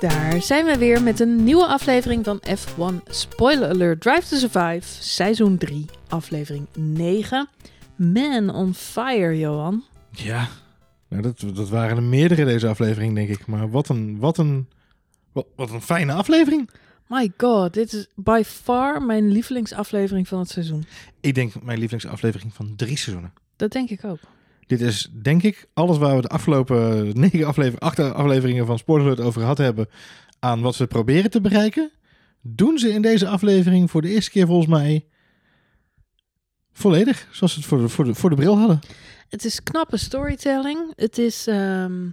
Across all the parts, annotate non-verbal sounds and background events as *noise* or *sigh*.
Daar zijn we weer met een nieuwe aflevering van F1 Spoiler Alert Drive to Survive, seizoen 3, aflevering 9. Man on fire, Johan. Ja, nou, dat, dat waren er meerdere deze aflevering, denk ik. Maar wat een, wat een, wat, wat een fijne aflevering. My god, dit is by far mijn lievelingsaflevering van het seizoen. Ik denk mijn lievelingsaflevering van drie seizoenen. Dat denk ik ook. Dit is, denk ik, alles waar we de afgelopen *laughs* negen afleveringen, acht afleveringen van Sportalert over gehad hebben. aan wat ze proberen te bereiken. Doen ze in deze aflevering voor de eerste keer volgens mij. volledig. Zoals ze het voor de, voor de, voor de bril hadden. Het is knappe storytelling. Het is. ehm,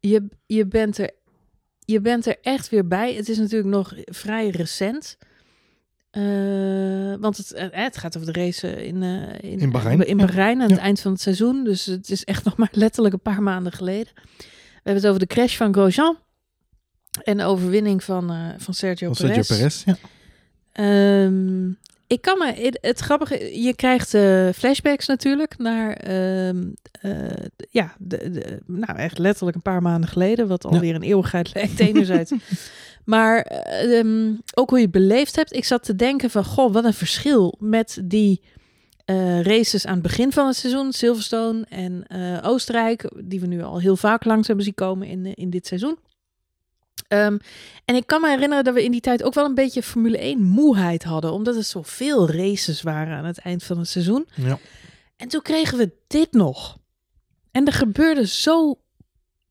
je, je, bent er, je bent er echt weer bij. Het is natuurlijk nog vrij recent. Eh, want het, eh, het gaat over de race in, eh, in, In Bahrein, in ja. Aan Ja. het eind van het seizoen. Dus het is echt *laughs* nog maar letterlijk een paar maanden geleden. We hebben het over de crash van Grosjean. En de overwinning van, eh, van Sergio Van Sergio Perez. Perez. Ja. Ehm, ik kan me. Het, het grappige, je krijgt eh, flashbacks natuurlijk naar. ehm, eh, ja, de, de, nou echt letterlijk een paar maanden geleden, wat alweer een eeuwigheid lijkt *laughs* enerzijds. maar ehm, ook hoe je het beleefd hebt. Ik zat te denken van, goh, wat een verschil met die eh, races aan het begin van het seizoen, Silverstone en Oostenrijk, die we nu al heel vaak langs hebben zien komen in, in dit seizoen. Ehm, en ik kan me herinneren dat we in die tijd ook wel een beetje Formule 1 moeheid hadden. Omdat er zoveel races waren aan het eind van het seizoen. Ja. En toen kregen we dit nog. En er gebeurde zo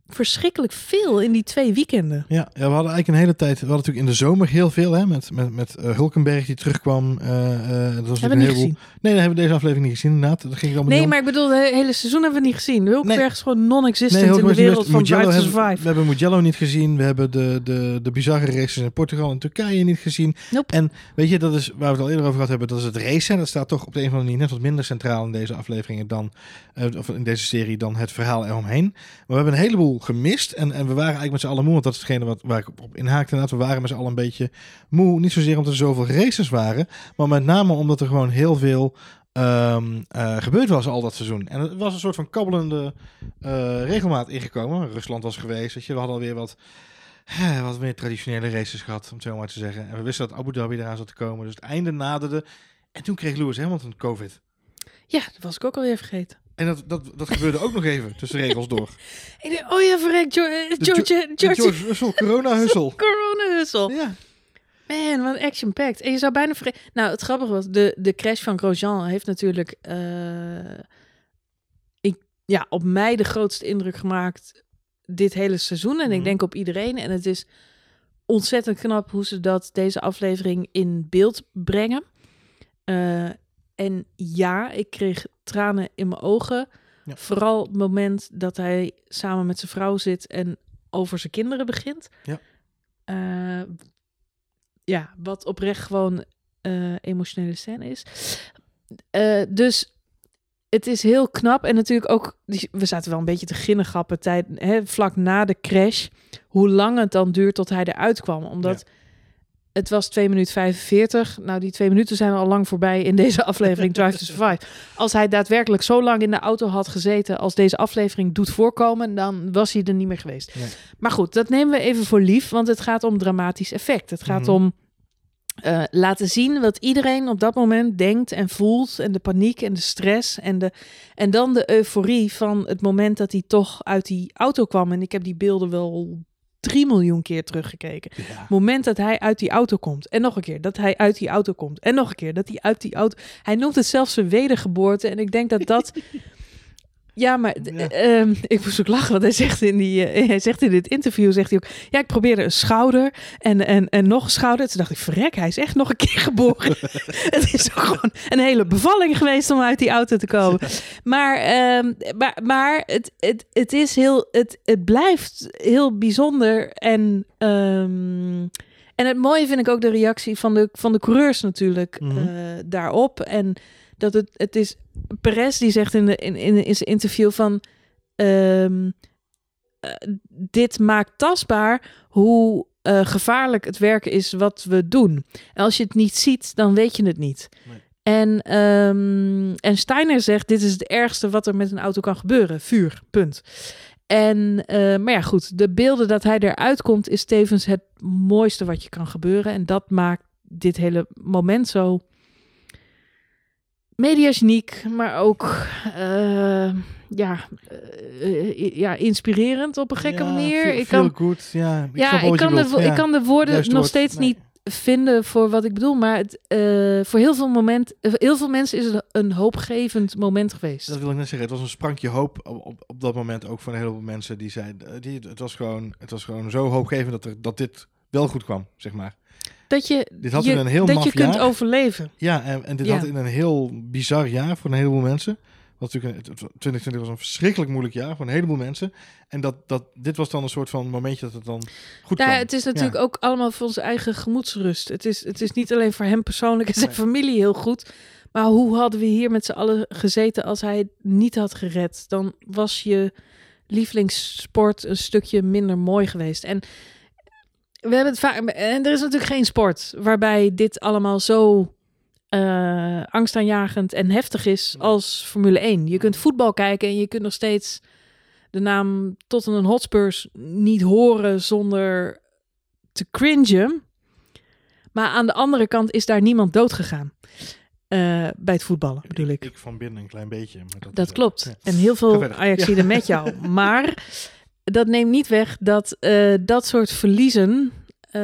verschrikkelijk veel in die twee weekenden. Ja, ja, we hadden eigenlijk een hele tijd. We hadden natuurlijk in de zomer heel veel hè, met, met, met eh, Hulkenberg die terugkwam. eh, eh, dat was Hebben we natuurlijk niet een heleboel- gezien. Nee, dat hebben we deze aflevering niet gezien. Inderdaad, dat ging allemaal Nee, maar ik bedoel, het hele seizoen hebben we niet gezien. Hulkenberg Nee. is gewoon non-existent Nee, in de wereld van Mugello hebben- Survive. We hebben Mugello niet gezien. We hebben de, de, de bizarre races in Portugal en Turkije niet gezien. Nope. En weet je, dat is waar we het al eerder over gehad hebben. Dat is het racen. Dat staat toch op de een of andere manier net wat minder centraal in deze afleveringen dan, of in deze serie dan het verhaal eromheen. Maar we hebben een heleboel gemist. En, en we waren eigenlijk met z'n allen moe. Want dat is hetgene wat, waar ik op, inhaakte. Inderdaad, we waren met z'n allen een beetje moe. Niet zozeer omdat er zoveel races waren. Maar met name omdat er gewoon heel veel ehm, eh, gebeurd was al dat seizoen. En het was een soort van kabbelende eh, regelmaat ingekomen. Rusland was geweest. Weet je. We hadden alweer wat, wat meer traditionele races gehad, om het zo maar te zeggen. En we wisten dat Abu Dhabi eraan zat te komen. Dus het einde naderde. En toen kreeg Lewis Hamilton COVID. Ja, dat was ik ook alweer vergeten. En dat, dat, dat gebeurde ook nog even tussen regels door. *laughs* Ik dacht, oh ja, verrek, George, De George, George, George Russell corona-hussel. *laughs* corona-hussel. Ja. Man, wat action-packed. En je zou bijna vergeten... Nou, het grappige was, de, de crash van Grosjean heeft natuurlijk... eh, ik, ja, op mij de grootste indruk gemaakt dit hele seizoen. En ik Mhm. denk op iedereen. En het is ontzettend knap hoe ze dat deze aflevering in beeld brengen. Eh, en ja, ik kreeg tranen in mijn ogen. Ja. Vooral het moment dat hij samen met zijn vrouw zit en over zijn kinderen begint. Ja. Eh, ja, wat oprecht gewoon eh, emotionele scène is. Eh, dus het is heel knap. En natuurlijk ook, we zaten wel een beetje te ginnegappen tijd, hè, vlak na de crash. Hoe lang het dan duurt tot hij eruit kwam. Omdat het was 2 minuten 45. Nou, die twee minuten zijn al lang voorbij in deze *laughs* aflevering Drive to Survive. Als hij daadwerkelijk zo lang in de auto had gezeten als deze aflevering doet voorkomen, dan was hij er niet meer geweest. Maar goed, dat nemen we even voor lief, want het gaat om dramatisch effect. Het gaat Mhm. om eh, laten zien wat iedereen op dat moment denkt en voelt. En de paniek en de stress. En, de, en dan de euforie van het moment dat hij toch uit die auto kwam. En ik heb die beelden wel drie miljoen keer teruggekeken. Ja. Het moment dat hij uit die auto komt. En nog een keer dat hij uit die auto komt. En nog een keer dat hij uit die auto... Hij noemt het zelfs zijn wedergeboorte. En ik denk dat dat... *laughs* Ja, maar Ja. ehm, *laughs* ik moest ook lachen, want hij zegt in, die, eh, hij zegt in dit interview, zegt hij ook, ja, ik probeerde een schouder en, en, en nog een schouder. Toen dacht ik, verrek, hij is echt nog een keer geboren. *laughs* het is ook gewoon een hele bevalling geweest om uit die auto te komen. Maar, ehm, maar, maar het, het, het is heel, het, het blijft heel bijzonder en... ehm, en het mooie vind ik ook de reactie van de, van de coureurs natuurlijk Mhm. eh, daarop. En dat het, het is Perez die zegt in, de, in, in, in zijn interview van... ehm, eh, dit maakt tastbaar hoe eh, gevaarlijk het werken is wat we doen. En als je het niet ziet, dan weet je het niet. Nee. En, ehm, en Steiner zegt, dit is het ergste wat er met een auto kan gebeuren. Vuur, punt. En, eh, maar ja, goed, de beelden dat hij eruit komt is tevens het mooiste wat je kan gebeuren. En dat maakt dit hele moment zo mediageniek, maar ook eh, ja, eh, ja, inspirerend op een gekke Ja, manier. feel- ik kan, good, ja. Ik ja, kan, de, ik kan de woorden nog woord, steeds nee. niet vinden voor wat ik bedoel. Maar het, eh, voor heel veel, moment, heel veel mensen is het een hoopgevend moment geweest. Dat wil ik net zeggen. Het was een sprankje hoop op, op, op dat moment ook voor een heleboel mensen die zeiden... Die, het, was gewoon, het was gewoon zo hoopgevend dat, er, dat dit wel goed kwam, zeg maar. Dat je, Dit had je, in een heel dat je kunt jaar. overleven. Ja, en, en dit Ja. had in een heel bizar jaar voor een heleboel mensen. Wat natuurlijk een, het- het- 2020 was een verschrikkelijk moeilijk jaar voor een heleboel mensen. En dat, dat, dit was dan een soort van momentje dat het dan goed Nou, kwam. het is natuurlijk ook allemaal voor onze eigen gemoedsrust. Het is, het is niet alleen voor hem persoonlijk en zijn Nee. familie heel goed. Maar hoe hadden we hier met z'n allen gezeten als hij het niet had gered? Dan was je lievelingssport een stukje minder mooi geweest. En we hebben het vaak. En er is natuurlijk geen sport waarbij dit allemaal zo eh, angstaanjagend en heftig is als Formule 1. Je kunt voetbal kijken en je kunt nog steeds de naam Tottenham Hotspurs niet horen zonder te cringen. Maar aan de andere kant is daar niemand dood gegaan. Eh, bij het voetballen bedoel ik. Ik van binnen een klein beetje. Maar dat, Dat klopt. ja. En heel veel. Ajaxiden met jou. Maar *laughs* dat neemt niet weg dat eh, dat soort verliezen, eh,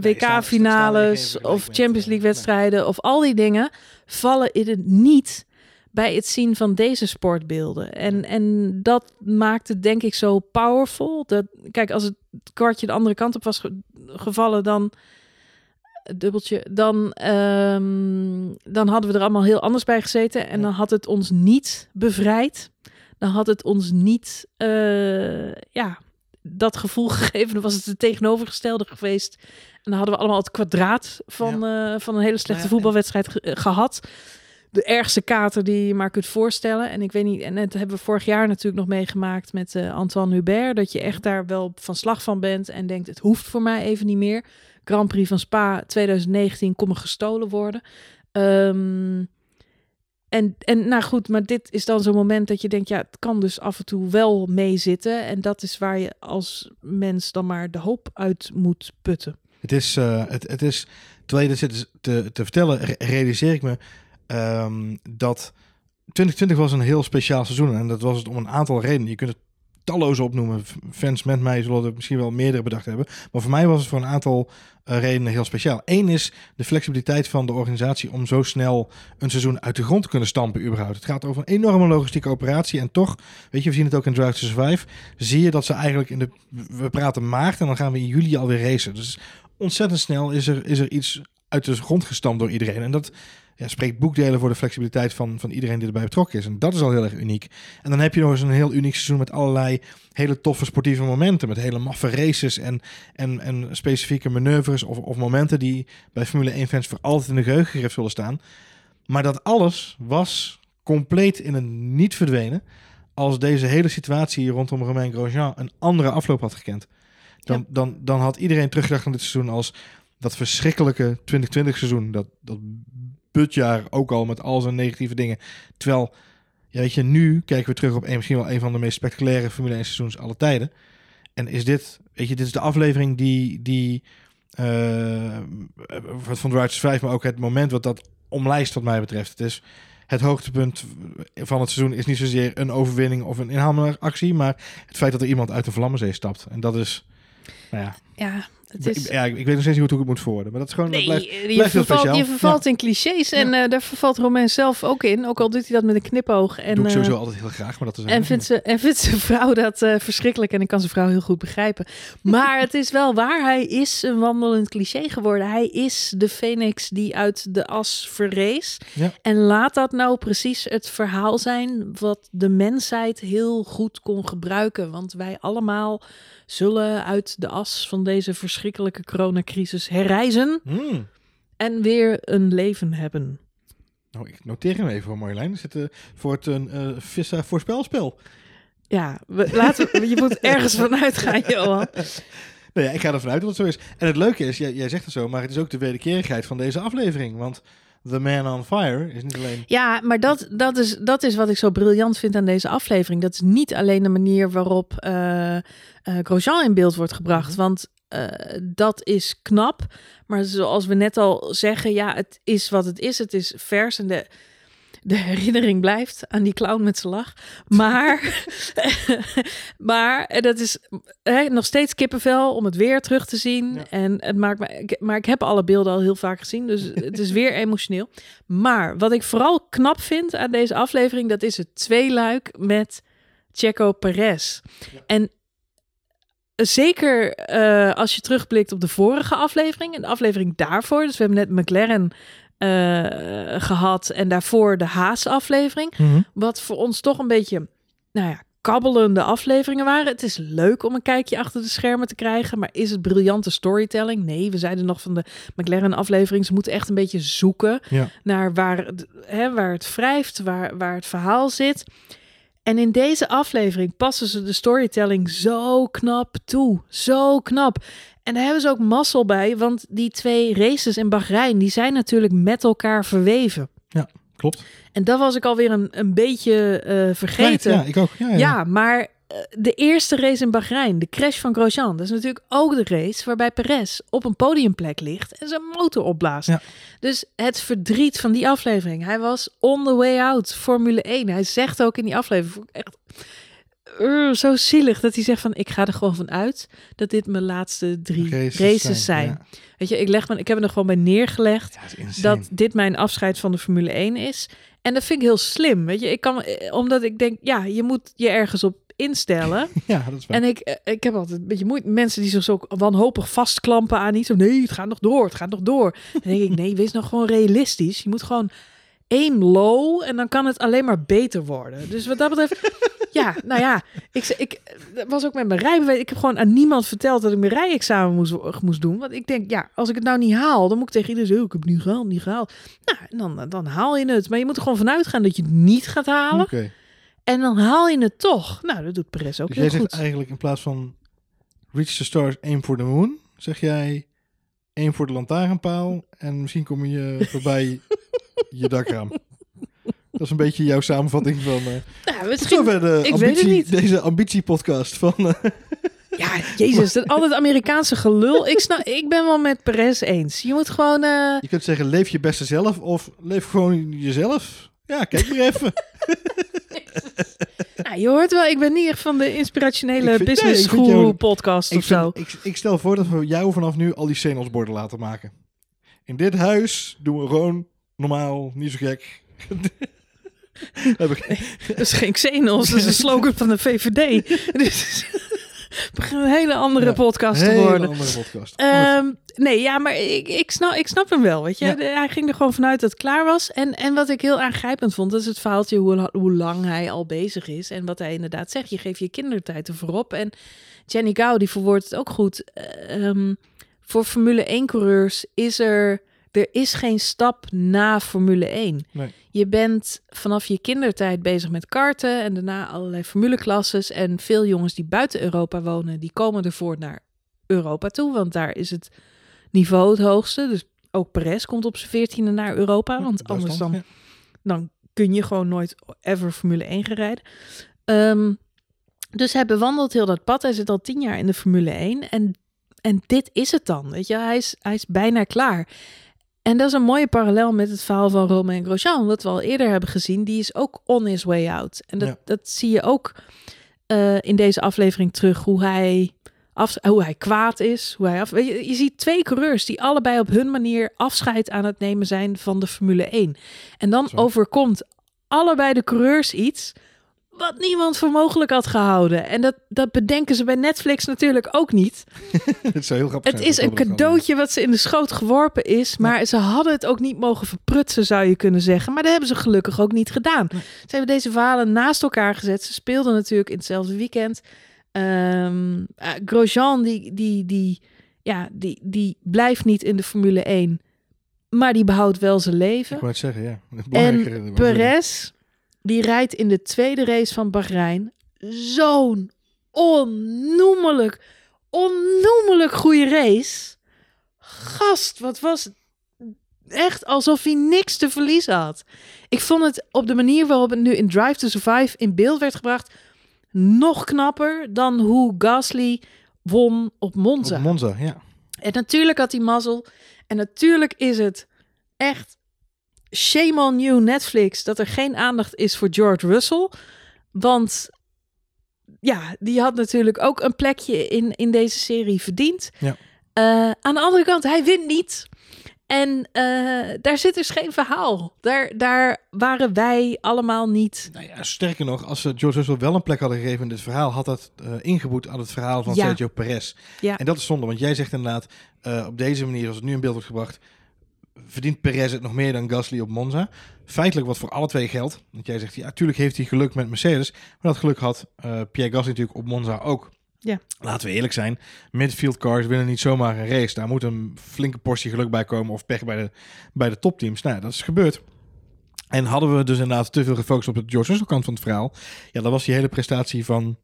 WK-finales of Champions eh, League-wedstrijden of al die dingen, vallen in het niet bij het zien van deze sportbeelden. En, en dat maakt het denk ik zo powerful. Dat, kijk, als het kwartje de andere kant op was ge- gevallen, dan dubbeltje, dan, ehm, dan hadden we er allemaal heel anders bij gezeten. En dan had het ons niet bevrijd. Dan had het ons niet, eh, ja, dat gevoel *laughs* gegeven. Dan was het het tegenovergestelde geweest. En dan hadden we allemaal het kwadraat van, eh, van een hele slechte Nou ja, voetbalwedstrijd ge- eh, gehad. De ergste kater die je maar kunt voorstellen. En ik weet niet, en dat hebben we vorig jaar natuurlijk nog meegemaakt met Antoine Hubert. Dat je echt daar wel van slag van bent en denkt: het hoeft voor mij even niet meer. Grand Prix van Spa 2019 kon me gestolen worden. Ehm, en, en nou goed, maar dit is dan zo'n moment dat je denkt, ja, het kan dus af en toe wel meezitten. En dat is waar je als mens dan maar de hoop uit moet putten. Het is, eh, het, het is, terwijl je dit zit te, te vertellen, re- realiseer ik me ehm, dat 2020 was een heel speciaal seizoen. En dat was het om een aantal redenen. Je kunt het talloze opnoemen. Fans met mij zullen er misschien wel meerdere bedacht hebben. Maar voor mij was het voor een aantal eh, redenen heel speciaal. Eén is de flexibiliteit van de organisatie om zo snel een seizoen uit de grond te kunnen stampen überhaupt. Het gaat over een enorme logistieke operatie. En toch, weet je, we zien het ook in Drive to Survive. Zie je dat ze eigenlijk in de... We praten maart en dan gaan we in juli alweer racen. Dus ontzettend snel is er, is er iets uit de grond gestampt door iedereen. En dat ja, spreekt boekdelen voor de flexibiliteit van, van iedereen die erbij betrokken is. En dat is al heel erg uniek. En dan heb je nog eens een heel uniek seizoen met allerlei hele toffe sportieve momenten. Met hele maffe races en, en, en specifieke manoeuvres of, of momenten die bij Formule 1 fans voor altijd in de geheugen zullen staan. Maar dat alles was compleet in een niet verdwenen als deze hele situatie rondom Romain Grosjean een andere afloop had gekend. Dan, Ja. dan, dan had iedereen teruggedacht aan dit seizoen als dat verschrikkelijke 2020 seizoen. Dat, dat budjaar ook al met al zijn negatieve dingen. Terwijl, ja, weet je, nu kijken we terug op een, misschien wel een van de meest spectaculaire Formule 1 seizoens aller tijden. En is dit, weet je, dit is de aflevering die, die eh, van Drive 5, maar ook het moment wat dat omlijst wat mij betreft. Het is het hoogtepunt van het seizoen is niet zozeer een overwinning of een inhaalactie, maar het feit dat er iemand uit de Vlammenzee stapt. En dat is, nou ja, Ja, het is... ja, ik weet nog steeds niet hoe ik het moet verwoorden, maar dat is gewoon, Nee, blijft, je, blijft vervalt, je vervalt in clichés en eh, daar vervalt Romain zelf ook in. Ook al doet hij dat met een knipoog. En, doe ik eh, sowieso altijd heel graag, maar dat is En vindt, ze, en vindt zijn vrouw dat eh, verschrikkelijk. En ik kan zijn vrouw heel goed begrijpen. Maar het is wel waar. Hij is een wandelend cliché geworden. Hij is de phoenix die uit de as verrees. Ja. En laat dat nou precies het verhaal zijn... wat de mensheid heel goed kon gebruiken. Want wij allemaal zullen uit de as van deze verschrikkelijke coronacrisis herrijzen... Hmm. en weer een leven hebben. Nou, ik noteer hem even voor Marjolein. We zitten voor het een eh Vissa voorspelspel. Ja, we, laten we, je moet ergens vanuit gaan, Johan. *laughs* Nou ja, ik ga ervan uit dat het zo is. En het leuke is, jij, jij zegt het zo, maar het is ook de wederkerigheid van deze aflevering. Want The Man on Fire is niet alleen... Ja, maar dat, dat, is, dat is wat ik zo briljant vind aan deze aflevering. Dat is niet alleen de manier waarop eh, Grosjean in beeld wordt gebracht. Mhm. Want eh, dat is knap. Maar zoals we net al zeggen, ja, het is wat het is. Het is vers en de, de herinnering blijft aan die clown met zijn lach. Maar, *laughs* maar dat is hè, nog steeds kippenvel om het weer terug te zien. Ja. En het maakt me, maar ik heb alle beelden al heel vaak gezien, dus *laughs* het is weer emotioneel. Maar wat ik vooral knap vind aan deze aflevering, dat is het tweeluik met Checo Perez. Ja. En zeker eh, als je terugblikt op de vorige aflevering en de aflevering daarvoor. Dus we hebben net McLaren eh, gehad en daarvoor de Haas-aflevering. Wat voor ons toch een beetje, nou ja, kabbelende afleveringen waren. Het is leuk om een kijkje achter de schermen te krijgen, maar is het briljante storytelling? Nee, we zeiden nog van de McLaren-aflevering, ze moeten echt een beetje zoeken Ja. naar waar het, hè, waar het wrijft, waar, waar het verhaal zit. En in deze aflevering passen ze de storytelling zo knap toe. Zo knap. En daar hebben ze ook mazzel bij, want die twee races in Bahrein, die zijn natuurlijk met elkaar verweven. Klopt. En dat was ik alweer een, een beetje eh, vergeten. Ja, ik ook. Ja, ja. Ja, maar de eerste race in Bahrein, de crash van Grosjean, dat is natuurlijk ook de race waarbij Perez op een podiumplek ligt en zijn motor opblaast. Ja. Dus het verdriet van die aflevering. Hij was on the way out, Formule 1. Hij zegt ook in die aflevering, echt uh, zo zielig dat hij zegt van ik ga er gewoon van uit dat dit mijn laatste drie races, zijn. Ja. Weet je, ik, leg me, ik heb er nog gewoon bij neergelegd Ja, dat dat dit mijn afscheid van de Formule 1 is. En dat vind ik heel slim. Weet je, ik kan, eh, omdat ik denk, ja, je moet je ergens op instellen. *laughs* Ja, dat is waar. en ik, eh, ik heb altijd een beetje moeite. Mensen die zich zo wanhopig vastklampen aan iets. Nee, het gaat nog door, het gaat nog door. Dan denk ik, nee, wees nou gewoon realistisch. Je moet gewoon aim low en dan kan het alleen maar beter worden. Dus wat dat betreft, *laughs* ja, nou ja, ik, ik dat was ook met mijn rijbewijs. Ik heb gewoon aan niemand verteld dat ik mijn rijexamen moest, moest doen. Want ik denk, ja, als ik het nou niet haal, dan moet ik tegen iedereen zeggen, oh, ik heb het niet gehaald, niet gehaald. Nou, en dan, dan haal je het. Maar je moet er gewoon vanuit gaan dat je het niet gaat halen. En dan haal je het toch. Nou, dat doet Perez ook Dus heel jij zegt eigenlijk in plaats van reach the stars, aim for the moon, zeg jij aim voor de lantaarnpaal en misschien kom je voorbij je dakraam. *laughs* Dat is een beetje jouw samenvatting van... eh Nou, misschien... de ik weet het ambitie, niet. deze ambitiepodcast van... eh, Ja, jezus, dat *laughs* altijd Amerikaanse gelul. Ik, snap, ik ben wel met Perez eens. Je moet gewoon... eh, je kunt zeggen leef je beste zelf of leef gewoon jezelf. Ja, kijk maar even. *laughs* *laughs* nou, je hoort wel, ik ben niet echt van de inspirationele vind- business nee, school podcast ik, of zo. ik, ik stel voor dat we jou vanaf nu al die Xenos-borden laten maken. In dit huis doen we gewoon normaal, niet zo gek. *laughs* Heb ik- Dat is geen Xenos, dat is een slogan van de VVD. *laughs* Begint een hele andere Ja, podcast te Hele worden. andere podcast. Ehm, nee, ja, maar ik, ik, snap, ik snap hem wel, weet je. Ja. Hij ging er gewoon vanuit dat het klaar was. En, en wat ik heel aangrijpend vond, dat is het verhaaltje hoe, hoe lang hij al bezig is. En wat hij inderdaad zegt, je geeft je kindertijd ervoor op. En Jenny Gau, die verwoordt het ook goed. Ehm, voor Formule 1-coureurs is er... Er is geen stap na Formule 1. Nee. Je bent vanaf je kindertijd bezig met karten en daarna allerlei formuleclasses. En veel jongens die buiten Europa wonen, die komen ervoor naar Europa toe. Want daar is het niveau het hoogste. Dus ook Perez komt op zijn veertiende naar Europa. Want anders dan, dan kun je gewoon nooit ever Formule 1 gaan rijden. Ehm, dus hij bewandelt heel dat pad. Hij zit al tien jaar in de Formule 1. En, en dit is het dan. Weet je, hij is, hij is bijna klaar. En dat is een mooie parallel met het verhaal van Romain Grosjean, wat we al eerder hebben gezien. Die is ook on his way out. En dat, Ja. dat zie je ook eh, in deze aflevering terug, hoe hij, af, hoe hij kwaad is. Hoe hij af, weet je, je ziet twee coureurs die allebei op hun manier afscheid aan het nemen zijn van de Formule 1. En dan overkomt allebei de coureurs iets wat niemand voor mogelijk had gehouden. En dat, dat bedenken ze bij Netflix natuurlijk ook niet. *laughs* Het zou heel grappig Het is een cadeautje wat ze in de schoot geworpen is. Maar ze hadden het ook niet mogen verprutsen, zou je kunnen zeggen. Maar dat hebben ze gelukkig ook niet gedaan. Ze hebben deze verhalen naast elkaar gezet. Ze speelden natuurlijk in hetzelfde weekend. Eh, Grosjean, die, die, die, ja, die, die blijft niet in de Formule 1. Maar die behoudt wel zijn leven. Ik wou het zeggen, ja. En Perez, die rijdt in de tweede race van Bahrein zo'n onnoemelijk, onnoemelijk goede race. Gast, wat was... echt alsof hij niks te verliezen had. Ik vond het op de manier waarop het nu in Drive to Survive in beeld werd gebracht nog knapper dan hoe Gasly won op Monza. Op Monza, ja. En natuurlijk had hij mazzel. En natuurlijk is het echt shame on you Netflix dat er geen aandacht is voor George Russell. Want ja, die had natuurlijk ook een plekje in, in deze serie verdiend. Ja. Uh, aan de andere kant, hij wint niet. En uh, daar zit dus geen verhaal. Daar, daar waren wij allemaal niet. Nou ja, sterker nog, als ze George Russell wel een plek hadden gegeven in dit verhaal, had dat uh, ingeboet aan het verhaal van Ja. Sergio Perez. Ja. En dat is zonde, want jij zegt inderdaad, uh, op deze manier, als het nu in beeld wordt gebracht, verdient Perez het nog meer dan Gasly op Monza. Feitelijk wat voor alle twee geldt. Want jij zegt, ja, natuurlijk heeft hij geluk met Mercedes. Maar dat geluk had uh, Pierre Gasly natuurlijk op Monza ook. Ja. Laten we eerlijk zijn, midfield cars winnen niet zomaar een race. Daar moet een flinke portie geluk bij komen of pech bij de, bij de topteams. Nou, dat is gebeurd. En hadden we dus inderdaad te veel gefocust op de George Russell kant van het verhaal. Ja, dan was die hele prestatie van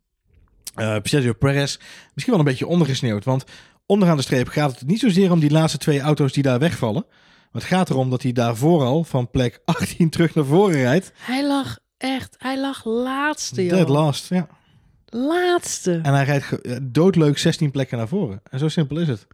uh, Sergio Perez misschien wel een beetje ondergesneeuwd. Want onderaan de streep gaat het niet zozeer om die laatste twee auto's die daar wegvallen. Maar het gaat erom dat hij daarvoor al van plek 18 terug naar voren rijdt. Hij lag echt, hij lag laatste, joh. Dead last, ja. Laatste. En hij rijdt doodleuk 16 plekken naar voren. En zo simpel is het.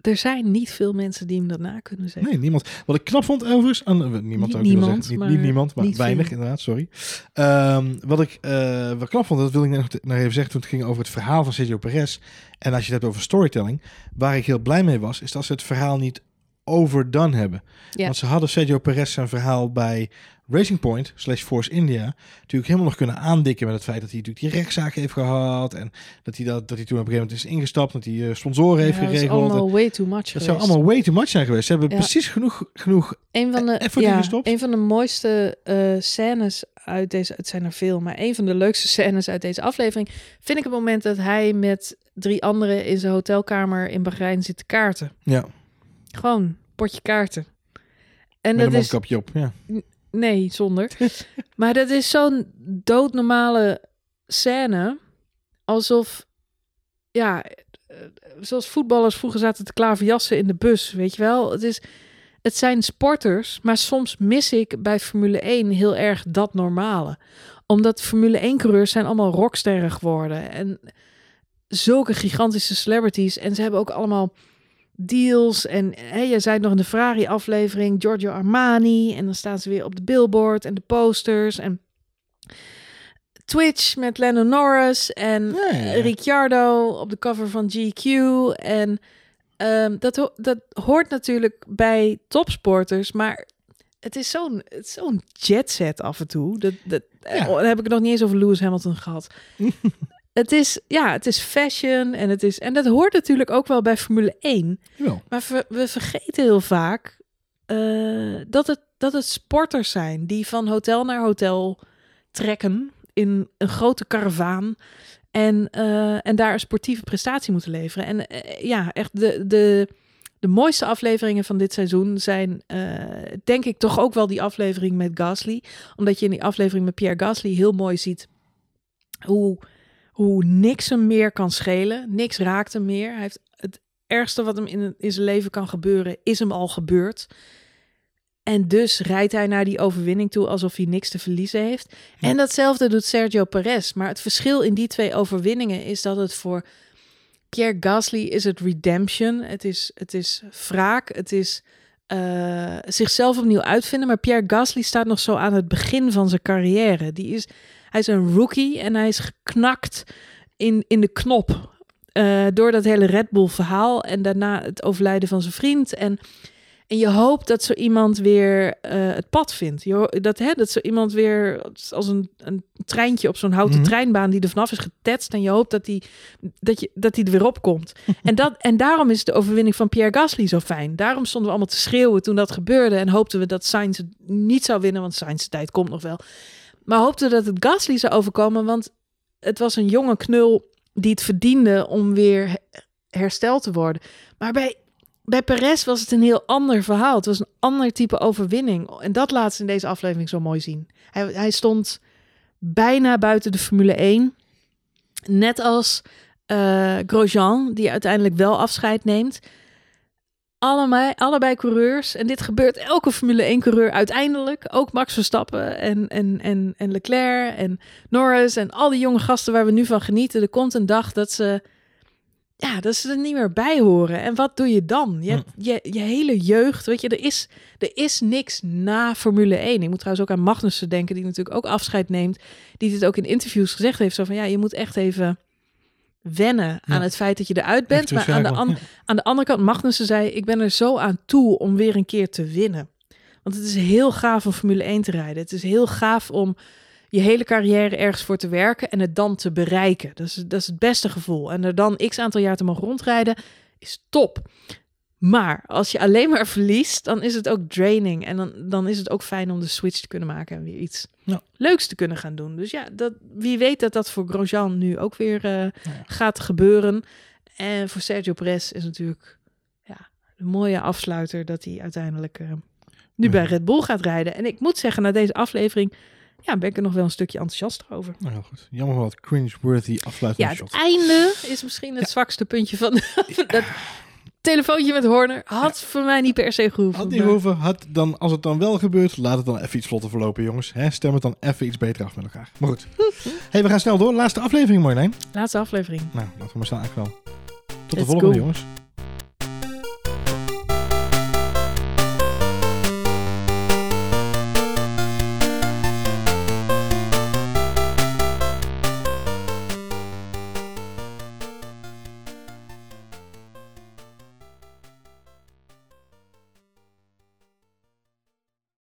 Er zijn niet veel mensen die hem daarna kunnen zeggen. Nee, niemand. Wat ik knap vond overigens... Aan, niemand niet niemand, zeggen. Niet, maar niet niemand, maar niet weinig veel. inderdaad, sorry. Um, wat ik uh, wat knap vond, dat wilde ik net nog even zeggen toen het ging over het verhaal van Sergio Perez. En als je het hebt over storytelling, waar ik heel blij mee was, is dat ze het verhaal niet overdone hebben. Ja. Want ze hadden Sergio Perez zijn verhaal bij Racing Point slash Force India natuurlijk helemaal nog kunnen aandikken met het feit dat hij natuurlijk die rechtszaak heeft gehad en dat hij, dat, dat hij toen op een gegeven moment is ingestapt, dat hij uh, sponsoren heeft ja, geregeld. Dat is allemaal way too much dat geweest. zou allemaal way too much zijn geweest. Ze hebben Ja. precies genoeg, genoeg een van de, effort ja, een van de mooiste uh, scènes uit deze, het zijn er veel, maar een van de leukste scènes uit deze aflevering vind ik het moment dat hij met drie anderen in zijn hotelkamer in Bahrein zit te kaarten. Ja, Gewoon potje kaarten. En met dat een is mondkapje op. Ja. Nee, zonder. *laughs* maar dat is zo'n doodnormale scène. Alsof, ja, eh, zoals voetballers vroeger zaten te klaverjassen in de bus, weet je wel. Het, is, het zijn sporters, maar soms mis ik bij Formule 1 heel erg dat normale. Omdat Formule 1-coureurs zijn allemaal rocksterren geworden. En zulke gigantische celebrities. En ze hebben ook allemaal deals. En hè, je zei het nog in de Ferrari-aflevering, Giorgio Armani. En dan staan ze weer op de billboard en de posters. En Twitch met Lennon Norris. En Ja, ja, ja. Ricciardo op de cover van GQ. En ehm, dat, ho- dat hoort natuurlijk bij topsporters. Maar het is zo'n zo'n jetset af en toe. Dat, dat, Ja. oh, heb ik nog niet eens over Lewis Hamilton gehad. *laughs* het is, ja, het is fashion en het is... En dat hoort natuurlijk ook wel bij Formule 1. Jawel. Maar we vergeten heel vaak eh, dat, het, dat het sporters zijn die van hotel naar hotel trekken in een grote karavaan. En, eh, en daar een sportieve prestatie moeten leveren. En eh, ja, echt de, de, de mooiste afleveringen van dit seizoen zijn, denk ik, toch ook wel die aflevering met Gasly. Omdat je in die aflevering met Pierre Gasly heel mooi ziet hoe, hoe niks hem meer kan schelen. Niks raakt hem meer. Hij heeft het ergste wat hem in, in zijn leven kan gebeuren, is hem al gebeurd. En dus rijdt hij naar die overwinning toe alsof hij niks te verliezen heeft. Ja. En datzelfde doet Sergio Perez. Maar het verschil in die twee overwinningen is dat het voor Pierre Gasly is het redemption. Het is, het is wraak. Het is eh, zichzelf opnieuw uitvinden. Maar Pierre Gasly staat nog zo aan het begin van zijn carrière. Die is, hij is een rookie en hij is geknakt in, in de knop. eh, door dat hele Red Bull verhaal. En daarna het overlijden van zijn vriend. En en je hoopt dat zo iemand weer eh, het pad vindt. Je, dat, hè, dat zo iemand weer als een, een treintje op zo'n houten Mhm. treinbaan die er vanaf is getetst. En je hoopt dat die, dat je, dat die er weer op komt. *laughs* en, dat, en daarom is de overwinning van Pierre Gasly zo fijn. Daarom stonden we allemaal te schreeuwen toen dat gebeurde. En hoopten we dat Sainz het niet zou winnen, want Sainz' tijd komt nog wel. Maar hoopten dat het Gasly zou overkomen, want het was een jonge knul die het verdiende om weer he- hersteld te worden. Maar bij bij Perez was het een heel ander verhaal. Het was een ander type overwinning. En dat laat ze in deze aflevering zo mooi zien. Hij, hij stond bijna buiten de Formule 1. Net als eh, Grosjean, die uiteindelijk wel afscheid neemt. allebei, allebei coureurs. En dit gebeurt elke Formule 1 coureur uiteindelijk. Ook Max Verstappen en, en, en, en Leclerc en Norris en al die jonge gasten waar we nu van genieten. Er komt een dag dat ze, ja, dat ze er niet meer bij horen. En wat doe je dan? Je, hebt je, je hele jeugd, weet je, er is, er is niks na Formule 1. Ik moet trouwens ook aan Magnussen denken, die natuurlijk ook afscheid neemt. Die dit ook in interviews gezegd heeft. Zo van, ja, je moet echt even wennen aan het feit dat je eruit bent. Maar aan de, aan de andere kant, Magnussen zei, ik ben er zo aan toe om weer een keer te winnen. Want het is heel gaaf om Formule 1 te rijden. Het is heel gaaf om je hele carrière ergens voor te werken en het dan te bereiken. Dat is, dat is het beste gevoel. En er dan x aantal jaar te mogen rondrijden, is top. Maar als je alleen maar *laughs* verliest, dan is het ook draining. En dan, dan is het ook fijn om de switch te kunnen maken en weer iets Ja. leuks te kunnen gaan doen. Dus ja, dat, wie weet dat dat voor Grosjean nu ook weer eh, ja. gaat gebeuren. En voor Sergio Perez is natuurlijk ja, een mooie afsluiter dat hij uiteindelijk eh, nu bij Red Bull gaat rijden. En ik moet zeggen, na deze aflevering ja, ben ik er nog wel een stukje enthousiast over. Nou, heel goed. Jammer wat cringe-worthy afsluitende Ja, shot. het einde is misschien het zwakste puntje van *laughs* dat telefoontje met Horner. Had voor mij niet per se gehoeven. Had niet maar- hoeven, had dan, als het dan wel gebeurt, laat het dan even iets vlotter verlopen, jongens. Stem het dan even iets beter af met elkaar. Maar goed. *laughs* hey, we gaan snel door. Laatste aflevering, Marjolein. Laatste aflevering. Nou, laten we maar staan eigenlijk wel. Tot de volgende, go. jongens.